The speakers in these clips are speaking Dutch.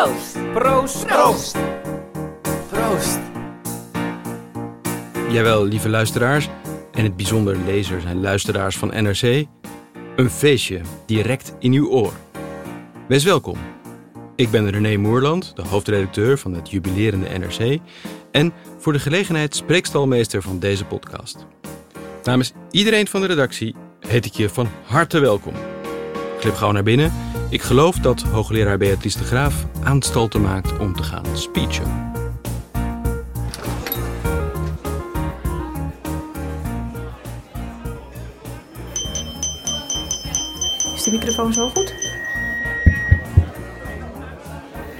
Proost. Proost. Proost. Proost. Jawel, lieve luisteraars, en het bijzonder lezers en luisteraars van NRC, een feestje direct in uw oor. Wees welkom. Ik ben René Moerland, de hoofdredacteur van het jubilerende NRC en voor de gelegenheid spreekstalmeester van deze podcast. Namens iedereen van de redactie heet ik je van harte welkom. Glip gauw naar binnen. Ik geloof dat hoogleraar Beatrice de Graaf aanstalten maakt om te gaan speechen. Is de microfoon zo goed?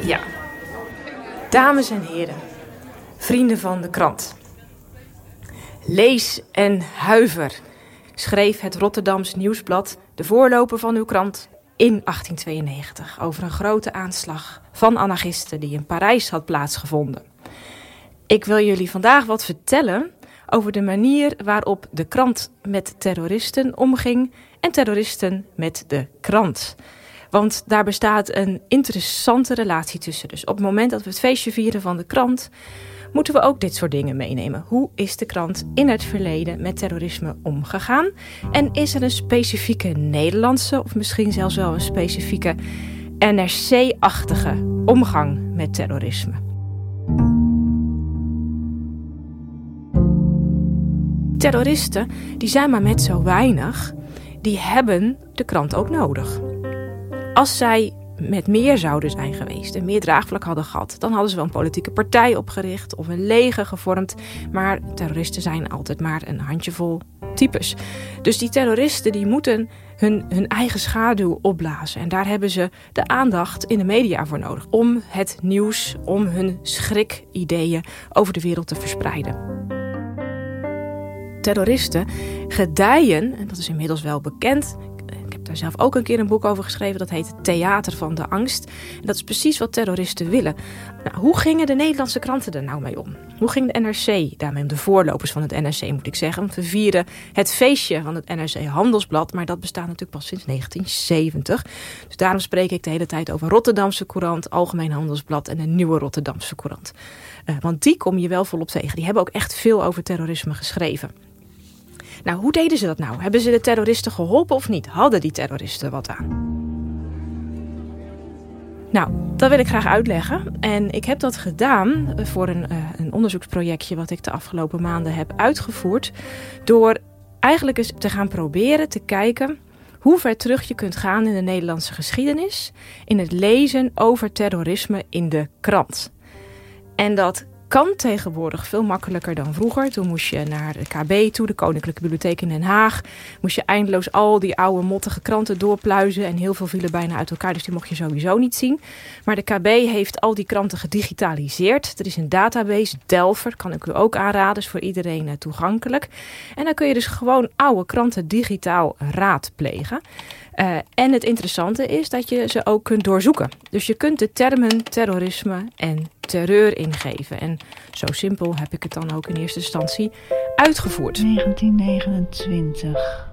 Ja. Dames en heren, vrienden van de krant. Lees en huiver, schreef het Rotterdams Nieuwsblad, de voorloper van uw krant, in 1892 over een grote aanslag van anarchisten die in Parijs had plaatsgevonden. Ik wil jullie vandaag wat vertellen over de manier waarop de krant met terroristen omging en terroristen met de krant. Want daar bestaat een interessante relatie tussen. Dus op het moment dat we het feestje vieren van de krant, moeten we ook dit soort dingen meenemen. Hoe is de krant in het verleden met terrorisme omgegaan? En is er een specifieke Nederlandse, of misschien zelfs wel een specifieke NRC-achtige omgang met terrorisme? Terroristen, die zijn maar met zo weinig, die hebben de krant ook nodig. Als zij met meer zouden zijn geweest en meer draagvlak hadden gehad, dan hadden ze wel een politieke partij opgericht of een leger gevormd. Maar terroristen zijn altijd maar een handjevol types. Dus die terroristen die moeten hun, hun eigen schaduw opblazen. En daar hebben ze de aandacht in de media voor nodig. Om het nieuws, om hun schrikideeën over de wereld te verspreiden terroristen gedijen, en dat is inmiddels wel bekend. Daar zelf ook een keer een boek over geschreven. Dat heet Theater van de Angst. En dat is precies wat terroristen willen. Nou, hoe gingen de Nederlandse kranten er nou mee om? Hoe ging de NRC daarmee om? De voorlopers van het NRC moet ik zeggen. We vieren het feestje van het NRC Handelsblad. Maar dat bestaat natuurlijk pas sinds 1970. Dus daarom spreek ik de hele tijd over Rotterdamse Courant, Algemeen Handelsblad en een nieuwe Rotterdamse Courant. Uh, want die kom je wel volop tegen. Die hebben ook echt veel over terrorisme geschreven. Nou, hoe deden ze dat nou? Hebben ze de terroristen geholpen of niet? Hadden die terroristen wat aan? Nou, dat wil ik graag uitleggen. En ik heb dat gedaan voor een, uh, een onderzoeksprojectje wat ik de afgelopen maanden heb uitgevoerd. Door eigenlijk eens te gaan proberen te kijken hoe ver terug je kunt gaan in de Nederlandse geschiedenis. In het lezen over terrorisme in de krant. En dat kan tegenwoordig veel makkelijker dan vroeger. Toen moest je naar de KB toe, de Koninklijke Bibliotheek in Den Haag. Moest je eindeloos al die oude mottige kranten doorpluizen. En heel veel vielen bijna uit elkaar, dus die mocht je sowieso niet zien. Maar de KB heeft al die kranten gedigitaliseerd. Er is een database, Delver, kan ik u ook aanraden. Is voor iedereen eh, toegankelijk. En dan kun je dus gewoon oude kranten digitaal raadplegen. Uh, en het interessante is dat je ze ook kunt doorzoeken. Dus je kunt de termen terrorisme en terreur ingeven. En zo simpel heb ik het dan ook in eerste instantie uitgevoerd. 1929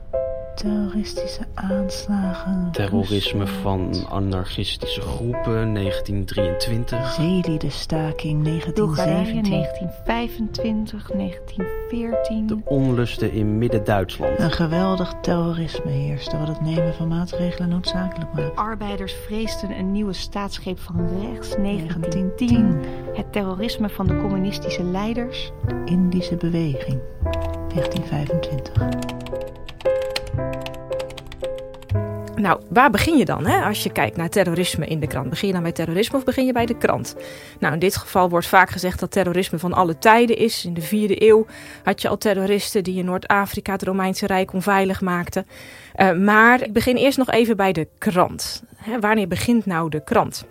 terroristische aanslagen. Terrorisme van anarchistische groepen 1923. Zeeliedestaking 1917. 1925, 1914. De onlusten in Midden-Duitsland. Een geweldig terrorisme heerste wat het nemen van maatregelen noodzakelijk maakt. Arbeiders vreesden een nieuwe staatsgreep van rechts 1910. Het terrorisme van de communistische leiders. De Indische beweging 1925. Nou, waar begin je dan hè, als je kijkt naar terrorisme in de krant? Begin je dan bij terrorisme of begin je bij de krant? Nou, in dit geval wordt vaak gezegd dat terrorisme van alle tijden is. In de vierde eeuw had je al terroristen die in Noord-Afrika het Romeinse Rijk onveilig maakten. Uh, maar ik begin eerst nog even bij de krant. Hè, wanneer begint nou de krant?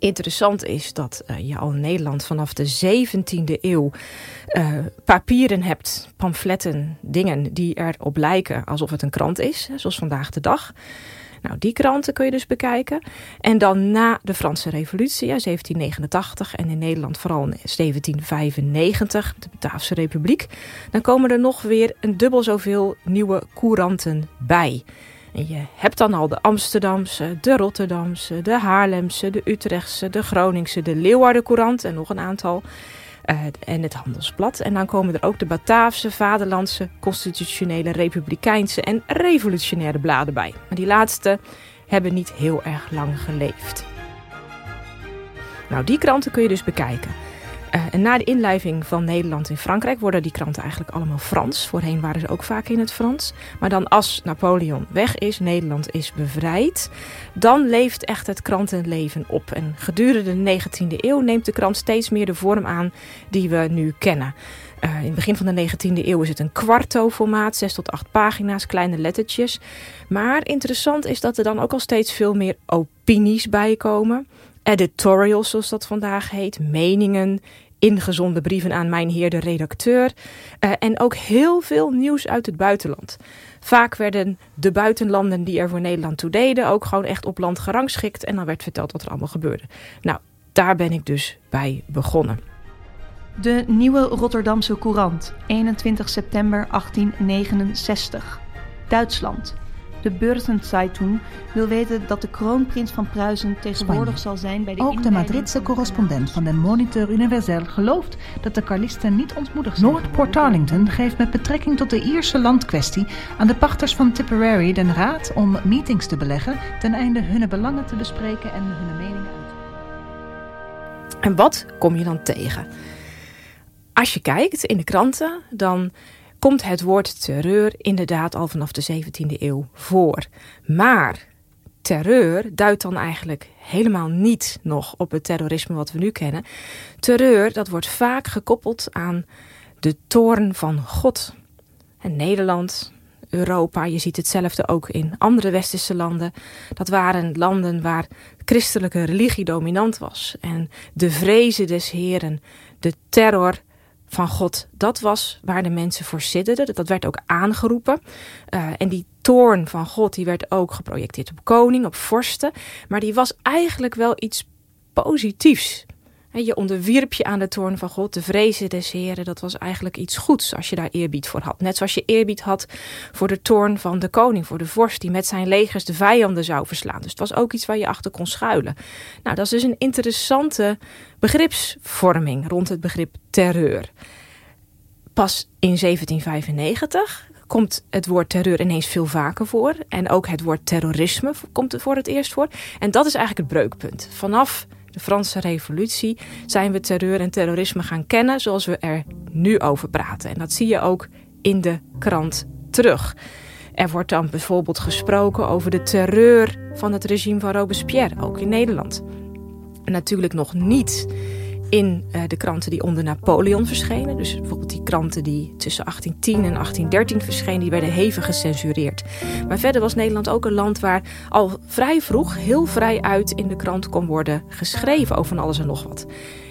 Interessant is dat uh, je al in Nederland vanaf de 17e eeuw uh, papieren hebt, pamfletten, dingen die erop lijken alsof het een krant is, zoals vandaag de dag. Nou, die kranten kun je dus bekijken. En dan na de Franse Revolutie, 1789 en in Nederland vooral in 1795, de Bataafse Republiek, dan komen er nog weer een dubbel zoveel nieuwe couranten bij. En je hebt dan al de Amsterdamse, de Rotterdamse, de Haarlemse, de Utrechtse, de Groningse, de Leeuwarden Courant en nog een aantal. Uh, en het Handelsblad. En dan komen er ook de Bataafse, Vaderlandse, Constitutionele, Republikeinse en Revolutionaire bladen bij. Maar die laatste hebben niet heel erg lang geleefd. Nou, die kranten kun je dus bekijken. Uh, en na de inlijving van Nederland in Frankrijk worden die kranten eigenlijk allemaal Frans. Voorheen waren ze ook vaak in het Frans. Maar dan als Napoleon weg is, Nederland is bevrijd, dan leeft echt het krantenleven op. En gedurende de 19e eeuw neemt de krant steeds meer de vorm aan die we nu kennen. Uh, in het begin van de 19e eeuw is het een kwarto-formaat, 6 tot 8 pagina's, kleine lettertjes. Maar interessant is dat er dan ook al steeds veel meer opinies bij komen editorials, zoals dat vandaag heet, meningen, ingezonde brieven aan mijn heer de redacteur uh, en ook heel veel nieuws uit het buitenland. Vaak werden de buitenlanden die er voor Nederland toe deden ook gewoon echt op land gerangschikt en dan werd verteld wat er allemaal gebeurde. Nou, daar ben ik dus bij begonnen. De Nieuwe Rotterdamse Courant, 21 september 1869. Duitsland. De Börsenzeitung wil weten dat de kroonprins van Pruisen tegenwoordig zal zijn bij de Ook de Madridse correspondent van de Monitor Universel gelooft dat de Carlisten niet ontmoedigd zijn. Noordport Arlington geeft met betrekking tot de Ierse landkwestie aan de pachters van Tipperary den raad om meetings te beleggen ten einde hun belangen te bespreken en hun meningen uit te En wat kom je dan tegen? Als je kijkt in de kranten, dan komt het woord terreur inderdaad al vanaf de 17e eeuw voor. Maar terreur duidt dan eigenlijk helemaal niet nog op het terrorisme wat we nu kennen. Terreur, dat wordt vaak gekoppeld aan de toorn van God. En Nederland, Europa, je ziet hetzelfde ook in andere westerse landen. Dat waren landen waar christelijke religie dominant was. En de vrezen des Heren, de terror van God, dat was waar de mensen voor sidderden. Dat werd ook aangeroepen. Uh, en die toorn van God, die werd ook geprojecteerd op koning, op vorsten. Maar die was eigenlijk wel iets positiefs. Je onderwierp je aan de toorn van God, de vrezen des Heren. Dat was eigenlijk iets goeds als je daar eerbied voor had. Net zoals je eerbied had voor de toorn van de koning, voor de vorst die met zijn legers de vijanden zou verslaan. Dus het was ook iets waar je achter kon schuilen. Nou, dat is dus een interessante begripsvorming rond het begrip terreur. Pas in 1795 komt het woord terreur ineens veel vaker voor. En ook het woord terrorisme komt er voor het eerst voor. En dat is eigenlijk het breukpunt. Vanaf de Franse Revolutie zijn we terreur en terrorisme gaan kennen zoals we er nu over praten. En dat zie je ook in de krant terug. Er wordt dan bijvoorbeeld gesproken over de terreur van het regime van Robespierre, ook in Nederland. Natuurlijk nog niet in uh, de kranten die onder Napoleon verschenen. Dus bijvoorbeeld die kranten die tussen 1810 en 1813 verschenen, die werden hevig gecensureerd. Maar verder was Nederland ook een land waar al vrij vroeg heel vrij uit in de krant kon worden geschreven over alles en nog wat.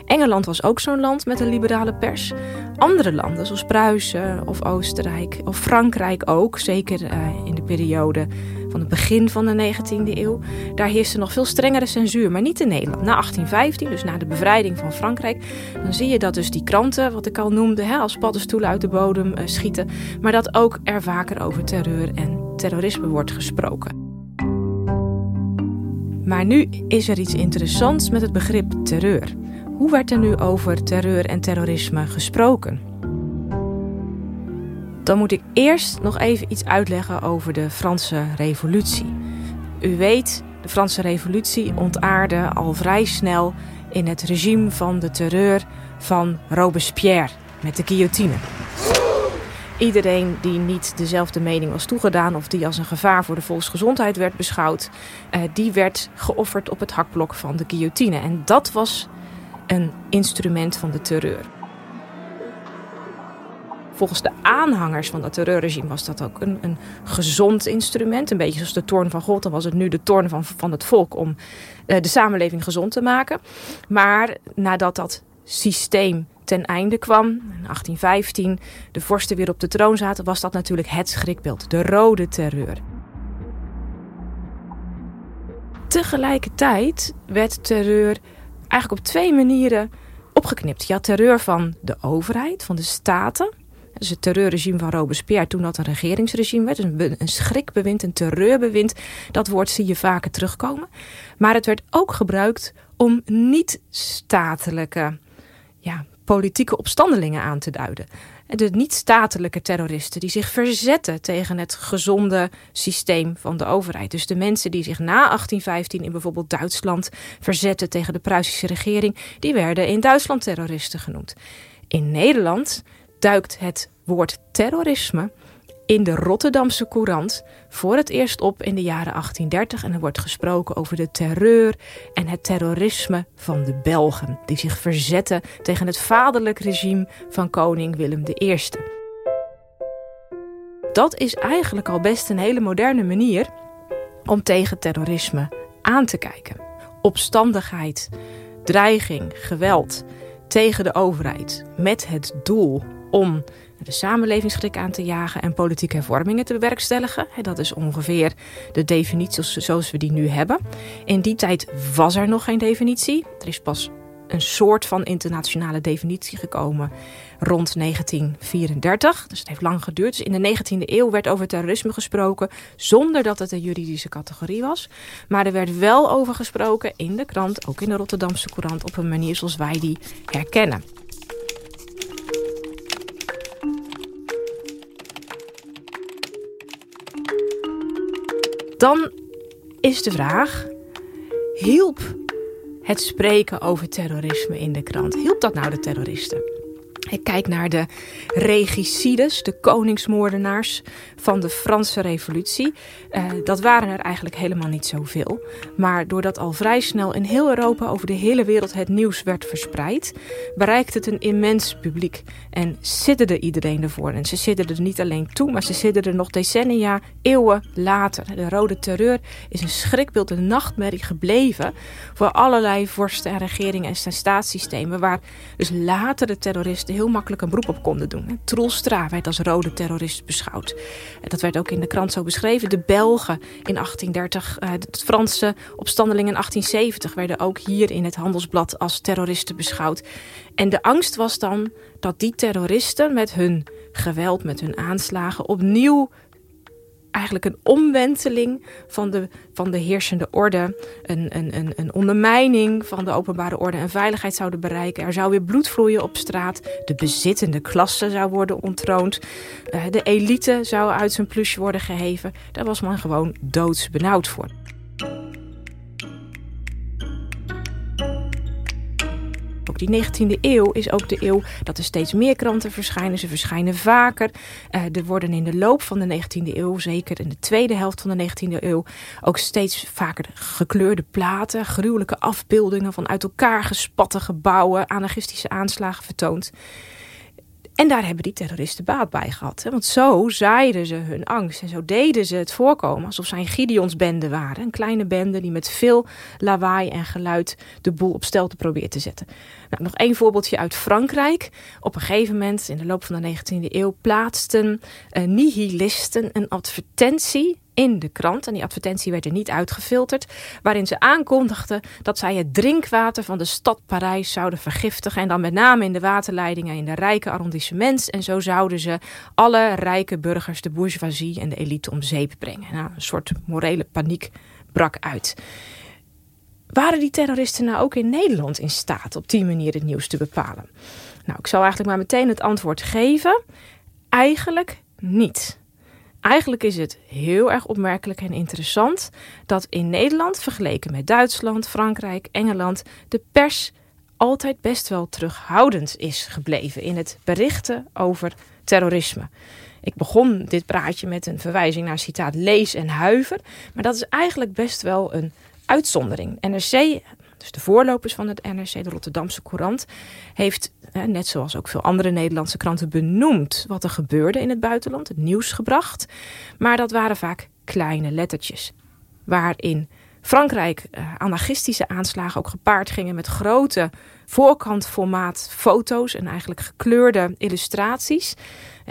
Engeland was ook zo'n land met een liberale pers. Andere landen, zoals Pruisen of Oostenrijk of Frankrijk ook, zeker uh, in de periode van het begin van de 19e eeuw. Daar heerste nog veel strengere censuur, maar niet in Nederland. Na 1815, dus na de bevrijding van Frankrijk, dan zie je dat dus die kranten, wat ik al noemde, hè, als paddenstoelen uit de bodem uh, schieten. Maar dat ook er vaker over terreur en terrorisme wordt gesproken. Maar nu is er iets interessants met het begrip terreur. Hoe werd er nu over terreur en terrorisme gesproken? Dan moet ik eerst nog even iets uitleggen over de Franse Revolutie. U weet, de Franse Revolutie ontaarde al vrij snel in het regime van de terreur van Robespierre met de guillotine. Iedereen die niet dezelfde mening was toegedaan of die als een gevaar voor de volksgezondheid werd beschouwd, eh, die werd geofferd op het hakblok van de guillotine. En dat was een instrument van de terreur. Volgens de aanhangers van dat terreurregime was dat ook een, een gezond instrument. Een beetje zoals de toorn van God. Dan was het nu de toorn van, van het volk om uh, de samenleving gezond te maken. Maar nadat dat systeem ten einde kwam, in 1815, de vorsten weer op de troon zaten, was dat natuurlijk het schrikbeeld, de rode terreur. Tegelijkertijd werd terreur eigenlijk op twee manieren opgeknipt. Je had terreur van de overheid, van de staten. Dus het terreurregime van Robespierre, toen dat een regeringsregime werd. Een, een schrikbewind, een terreurbewind. Dat woord zie je vaker terugkomen. Maar het werd ook gebruikt om niet-statelijke ja, politieke opstandelingen aan te duiden. De niet-statelijke terroristen die zich verzetten tegen het gezonde systeem van de overheid. Dus de mensen die zich na 1815 in bijvoorbeeld Duitsland verzetten tegen de Pruisische regering, die werden in Duitsland terroristen genoemd. In Nederland duikt het woord terrorisme in de Rotterdamse Courant voor het eerst op in de jaren 1830 en er wordt gesproken over de terreur en het terrorisme van de Belgen die zich verzetten tegen het vaderlijk regime van koning Willem I. Dat is eigenlijk al best een hele moderne manier om tegen terrorisme aan te kijken. Opstandigheid, dreiging, geweld tegen de overheid met het doel om de samenlevingsschrik aan te jagen en politieke hervormingen te bewerkstelligen. Dat is ongeveer de definitie zoals we die nu hebben. In die tijd was er nog geen definitie. Er is pas een soort van internationale definitie gekomen rond 1934. Dus het heeft lang geduurd. Dus in de 19e eeuw werd over terrorisme gesproken zonder dat het een juridische categorie was. Maar er werd wel over gesproken in de krant, ook in de Rotterdamse Courant, op een manier zoals wij die herkennen. Dan is de vraag: hielp het spreken over terrorisme in de krant? Hielp dat nou de terroristen? Ik kijk naar de regicides, de koningsmoordenaars van de Franse Revolutie. Uh, dat waren er eigenlijk helemaal niet zoveel. Maar doordat al vrij snel in heel Europa over de hele wereld het nieuws werd verspreid, bereikte het een immens publiek. En sidderde iedereen ervoor. En ze sidderden er niet alleen toe, maar ze sidderden nog decennia, eeuwen later. De Rode Terreur is een schrikbeeld, een nachtmerrie gebleven voor allerlei vorsten en regeringen en staatssystemen, waar dus later de terroristen heel makkelijk een beroep op konden doen. Troelstra werd als rode terrorist beschouwd. Dat werd ook in de krant zo beschreven. De Belgen in 1830, eh, de Franse opstandelingen in 1870 werden ook hier in het handelsblad als terroristen beschouwd. En de angst was dan dat die terroristen met hun geweld, met hun aanslagen opnieuw eigenlijk een omwenteling van de, van de heersende orde, een, een, een, een ondermijning van de openbare orde en veiligheid zouden bereiken. Er zou weer bloed vloeien op straat, de bezittende klasse zou worden ontroond, eh, de elite zou uit zijn plusje worden geheven. Daar was men gewoon doodsbenauwd voor. Die 19e eeuw is ook de eeuw dat er steeds meer kranten verschijnen. Ze verschijnen vaker. Uh, er worden in de loop van de 19e eeuw, zeker in de tweede helft van de 19e eeuw, ook steeds vaker gekleurde platen, gruwelijke afbeeldingen van uit elkaar gespatte gebouwen, anarchistische aanslagen vertoond. En daar hebben die terroristen baat bij gehad. Want zo zaaiden ze hun angst. En zo deden ze het voorkomen alsof zij een Gideonsbende waren. Een kleine bende die met veel lawaai en geluid de boel op stelte probeert te zetten. Nou, nog één voorbeeldje uit Frankrijk. Op een gegeven moment in de loop van de 19e eeuw plaatsten uh, nihilisten een advertentie in de krant. En die advertentie werd er niet uitgefilterd. Waarin ze aankondigden dat zij het drinkwater van de stad Parijs zouden vergiftigen. En dan met name in de waterleidingen in de rijke arrondissements. En zo zouden ze alle rijke burgers, de bourgeoisie en de elite om zeep brengen. Nou, een soort morele paniek brak uit. Waren die terroristen nou ook in Nederland in staat op die manier het nieuws te bepalen? Nou, ik zou eigenlijk maar meteen het antwoord geven. Eigenlijk niet. Eigenlijk is het heel erg opmerkelijk en interessant dat in Nederland, vergeleken met Duitsland, Frankrijk, Engeland, de pers altijd best wel terughoudend is gebleven in het berichten over terrorisme. Ik begon dit praatje met een verwijzing naar citaat lees en huiver, maar dat is eigenlijk best wel een uitzondering. NRC dus de voorlopers van het NRC, de Rotterdamse Courant, heeft, net zoals ook veel andere Nederlandse kranten, benoemd wat er gebeurde in het buitenland, het nieuws gebracht. Maar dat waren vaak kleine lettertjes, waarin Frankrijk uh, anarchistische aanslagen ook gepaard gingen met grote voorkantformaat foto's en eigenlijk gekleurde illustraties.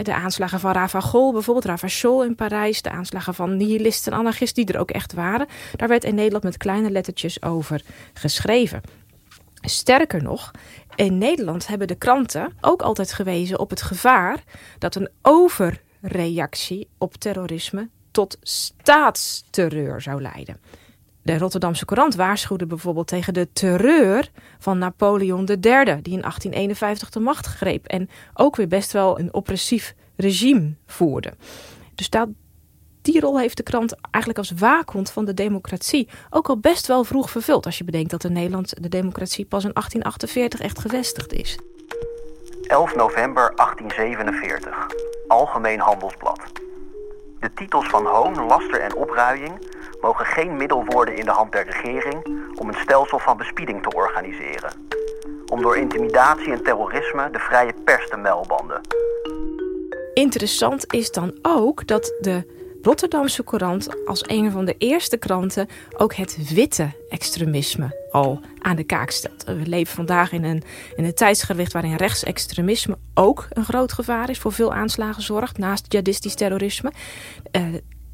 De aanslagen van Ravagol, bijvoorbeeld Ravachol in Parijs, de aanslagen van nihilisten en anarchisten die er ook echt waren. Daar werd in Nederland met kleine lettertjes over geschreven. Sterker nog, in Nederland hebben de kranten ook altijd gewezen op het gevaar dat een overreactie op terrorisme tot staatsterreur zou leiden. De Rotterdamse Courant waarschuwde bijvoorbeeld tegen de terreur van Napoleon III, die in 1851 de macht greep en ook weer best wel een oppressief regime voerde. Dus dat, die rol heeft de krant eigenlijk als waakhond van de democratie ook al best wel vroeg vervuld. Als je bedenkt dat in Nederland de democratie pas in 1848 echt gevestigd is. 11 november 1847. Algemeen Handelsblad. De titels van hoon, laster en opruiing mogen geen middel worden in de hand der regering om een stelsel van bespieding te organiseren. Om door intimidatie en terrorisme de vrije pers te melbanden. Interessant is dan ook dat de Rotterdamse Courant als een van de eerste kranten ook het witte extremisme al aan de kaak stelt. We leven vandaag in een, in een tijdsgewicht waarin rechtsextremisme ook een groot gevaar is, voor veel aanslagen zorgt, naast jihadistisch terrorisme. Uh,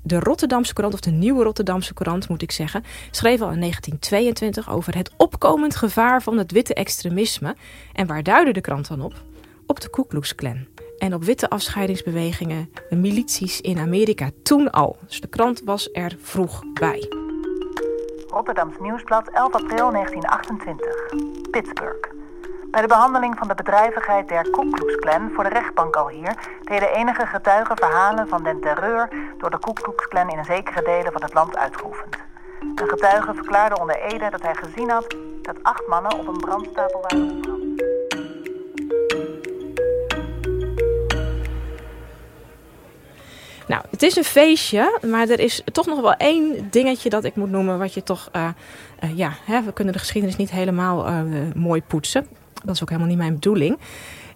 de Rotterdamse Courant, of de nieuwe Rotterdamse Courant moet ik zeggen, schreef al in 1922 over het opkomend gevaar van het witte extremisme. En waar duidde de krant dan op? Op de Ku Klux Klan. En op witte afscheidingsbewegingen, milities in Amerika toen al. Dus de krant was er vroeg bij. Rotterdams Nieuwsblad, 11 april 1928. Pittsburgh. Bij de behandeling van de bedrijvigheid der Ku Klux Klan voor de rechtbank al hier deden enige getuigen verhalen van den terreur door de Ku Klux Klan in zekere delen van het land uitgeoefend. Een getuige verklaarde onder Ede dat hij gezien had dat acht mannen op een brandstapel waren Nou, het is een feestje, maar er is toch nog wel één dingetje dat ik moet noemen. Wat je toch, uh, uh, ja, hè, we kunnen de geschiedenis niet helemaal uh, mooi poetsen. Dat is ook helemaal niet mijn bedoeling.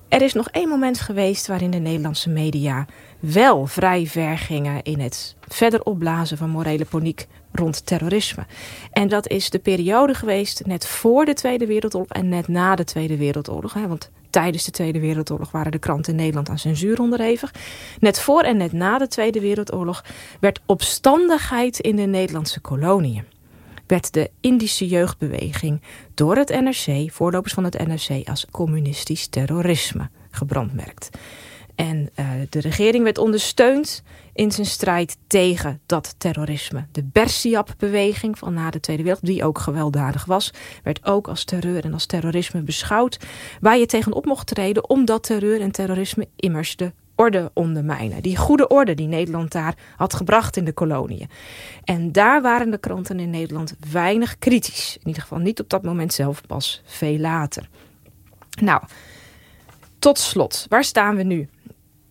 Er is nog één moment geweest waarin de Nederlandse media wel vrij ver gingen in het verder opblazen van morele paniek rond terrorisme. En dat is de periode geweest net voor de Tweede Wereldoorlog en net na de Tweede Wereldoorlog. Hè, want tijdens de Tweede Wereldoorlog waren de kranten in Nederland aan censuur onderhevig. Net voor en net na de Tweede Wereldoorlog werd opstandigheid in de Nederlandse koloniën werd de Indische jeugdbeweging door het NRC, voorlopers van het NRC, als communistisch terrorisme gebrandmerkt. En uh, de regering werd ondersteund in zijn strijd tegen dat terrorisme. De Bersiap-beweging van na de Tweede Wereldoorlog, die ook gewelddadig was, werd ook als terreur en als terrorisme beschouwd. Waar je tegenop mocht treden, omdat terreur en terrorisme immers de orde ondermijnen. Die goede orde die Nederland daar had gebracht in de koloniën. En daar waren de kranten in Nederland weinig kritisch. In ieder geval niet op dat moment zelf, pas veel later. Nou, tot slot, waar staan we nu?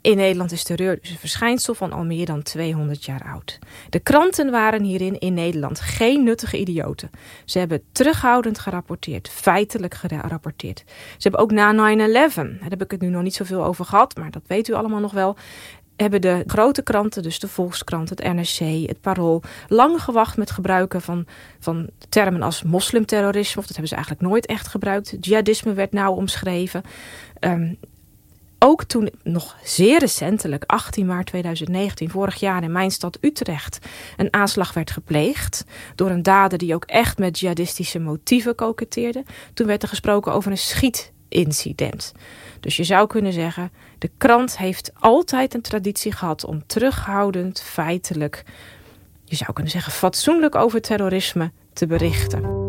In Nederland is terreur dus een verschijnsel van al meer dan 200 jaar oud. De kranten waren hierin in Nederland geen nuttige idioten. Ze hebben terughoudend gerapporteerd, feitelijk gerapporteerd. Ze hebben ook na 9-11, daar heb ik het nu nog niet zoveel over gehad, maar dat weet u allemaal nog wel hebben de grote kranten, dus de Volkskrant, het NRC, het Parool, lang gewacht met gebruiken van, van termen als moslimterrorisme. Of dat hebben ze eigenlijk nooit echt gebruikt. Jihadisme werd nauw omschreven. Um, ook toen nog zeer recentelijk, 18 maart 2019, vorig jaar in mijn stad Utrecht, een aanslag werd gepleegd door een dader die ook echt met jihadistische motieven koketteerde. Toen werd er gesproken over een schietincident. Dus je zou kunnen zeggen, de krant heeft altijd een traditie gehad om terughoudend, feitelijk, je zou kunnen zeggen fatsoenlijk over terrorisme te berichten.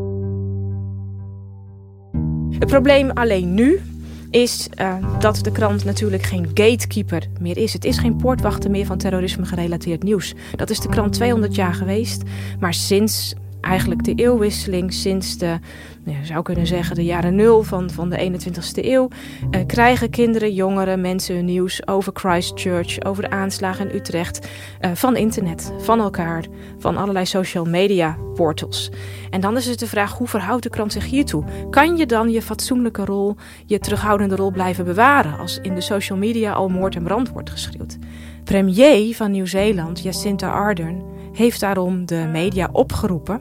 Het probleem alleen nu is uh, dat de krant natuurlijk geen gatekeeper meer is. Het is geen poortwachter meer van terrorisme gerelateerd nieuws. Dat is de krant 200 jaar geweest, maar sinds eigenlijk de eeuwwisseling sinds de, nou, je zou kunnen zeggen, de jaren nul van, van de 21ste eeuw, eh, krijgen kinderen, jongeren, mensen hun nieuws over Christchurch, over de aanslagen in Utrecht, eh, van internet, van elkaar, van allerlei social media portals. En dan is het de vraag, hoe verhoudt de krant zich hiertoe? Kan je dan je fatsoenlijke rol, je terughoudende rol blijven bewaren als in de social media al moord en brand wordt geschreeuwd? Premier van Nieuw-Zeeland, Jacinta Ardern, heeft daarom de media opgeroepen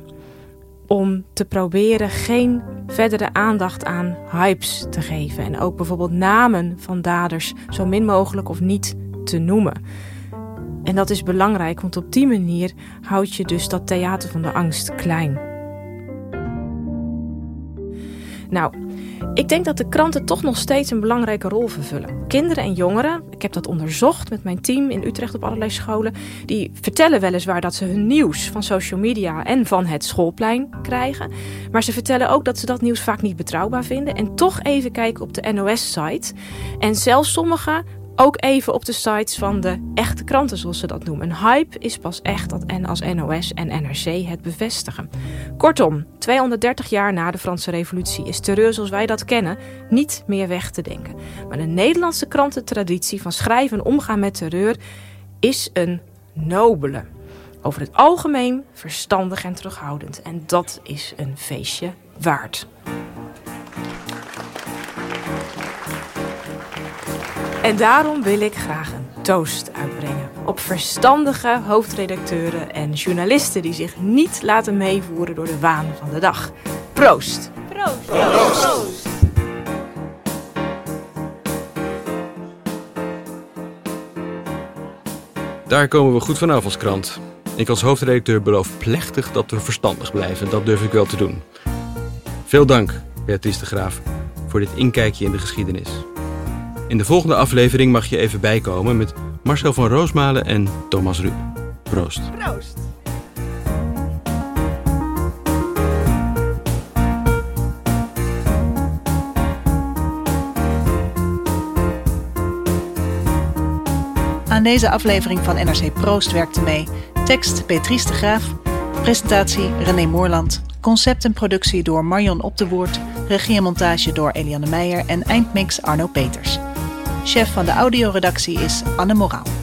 om te proberen geen verdere aandacht aan hypes te geven. En ook bijvoorbeeld namen van daders zo min mogelijk of niet te noemen. En dat is belangrijk, want op die manier houd je dus dat theater van de angst klein. Nou, ik denk dat de kranten toch nog steeds een belangrijke rol vervullen. Kinderen en jongeren, ik heb dat onderzocht met mijn team in Utrecht op allerlei scholen, die vertellen weliswaar dat ze hun nieuws van social media en van het schoolplein krijgen. Maar ze vertellen ook dat ze dat nieuws vaak niet betrouwbaar vinden en toch even kijken op de NOS-site. En zelfs sommigen ook even op de sites van de echte kranten, zoals ze dat noemen. Een hype is pas echt als NOS en NRC het bevestigen. Kortom, 230 jaar na de Franse Revolutie is terreur zoals wij dat kennen niet meer weg te denken. Maar de Nederlandse krantentraditie van schrijven en omgaan met terreur is een nobele. Over het algemeen verstandig en terughoudend. En dat is een feestje waard. En daarom wil ik graag een toast uitbrengen op verstandige hoofdredacteuren en journalisten die zich niet laten meevoeren door de waan van de dag. Proost! Proost! Proost! Daar komen we goed vanaf als krant. Ik als hoofdredacteur beloof plechtig dat we verstandig blijven. Dat durf ik wel te doen. Veel dank, Beatrice de Graaf, voor dit inkijkje in de geschiedenis. In de volgende aflevering mag je even bijkomen met Marcel van Roosmalen en Thomas Rup. Proost. Proost. Aan deze aflevering van NRC Proost werkte mee tekst Beatrice de Graaf, presentatie René Moorland, concept en productie door Marion Op de Woord, regie en montage door Eliane Meijer en eindmix Arno Peters. Chef van de audioredactie is Anne Moraal.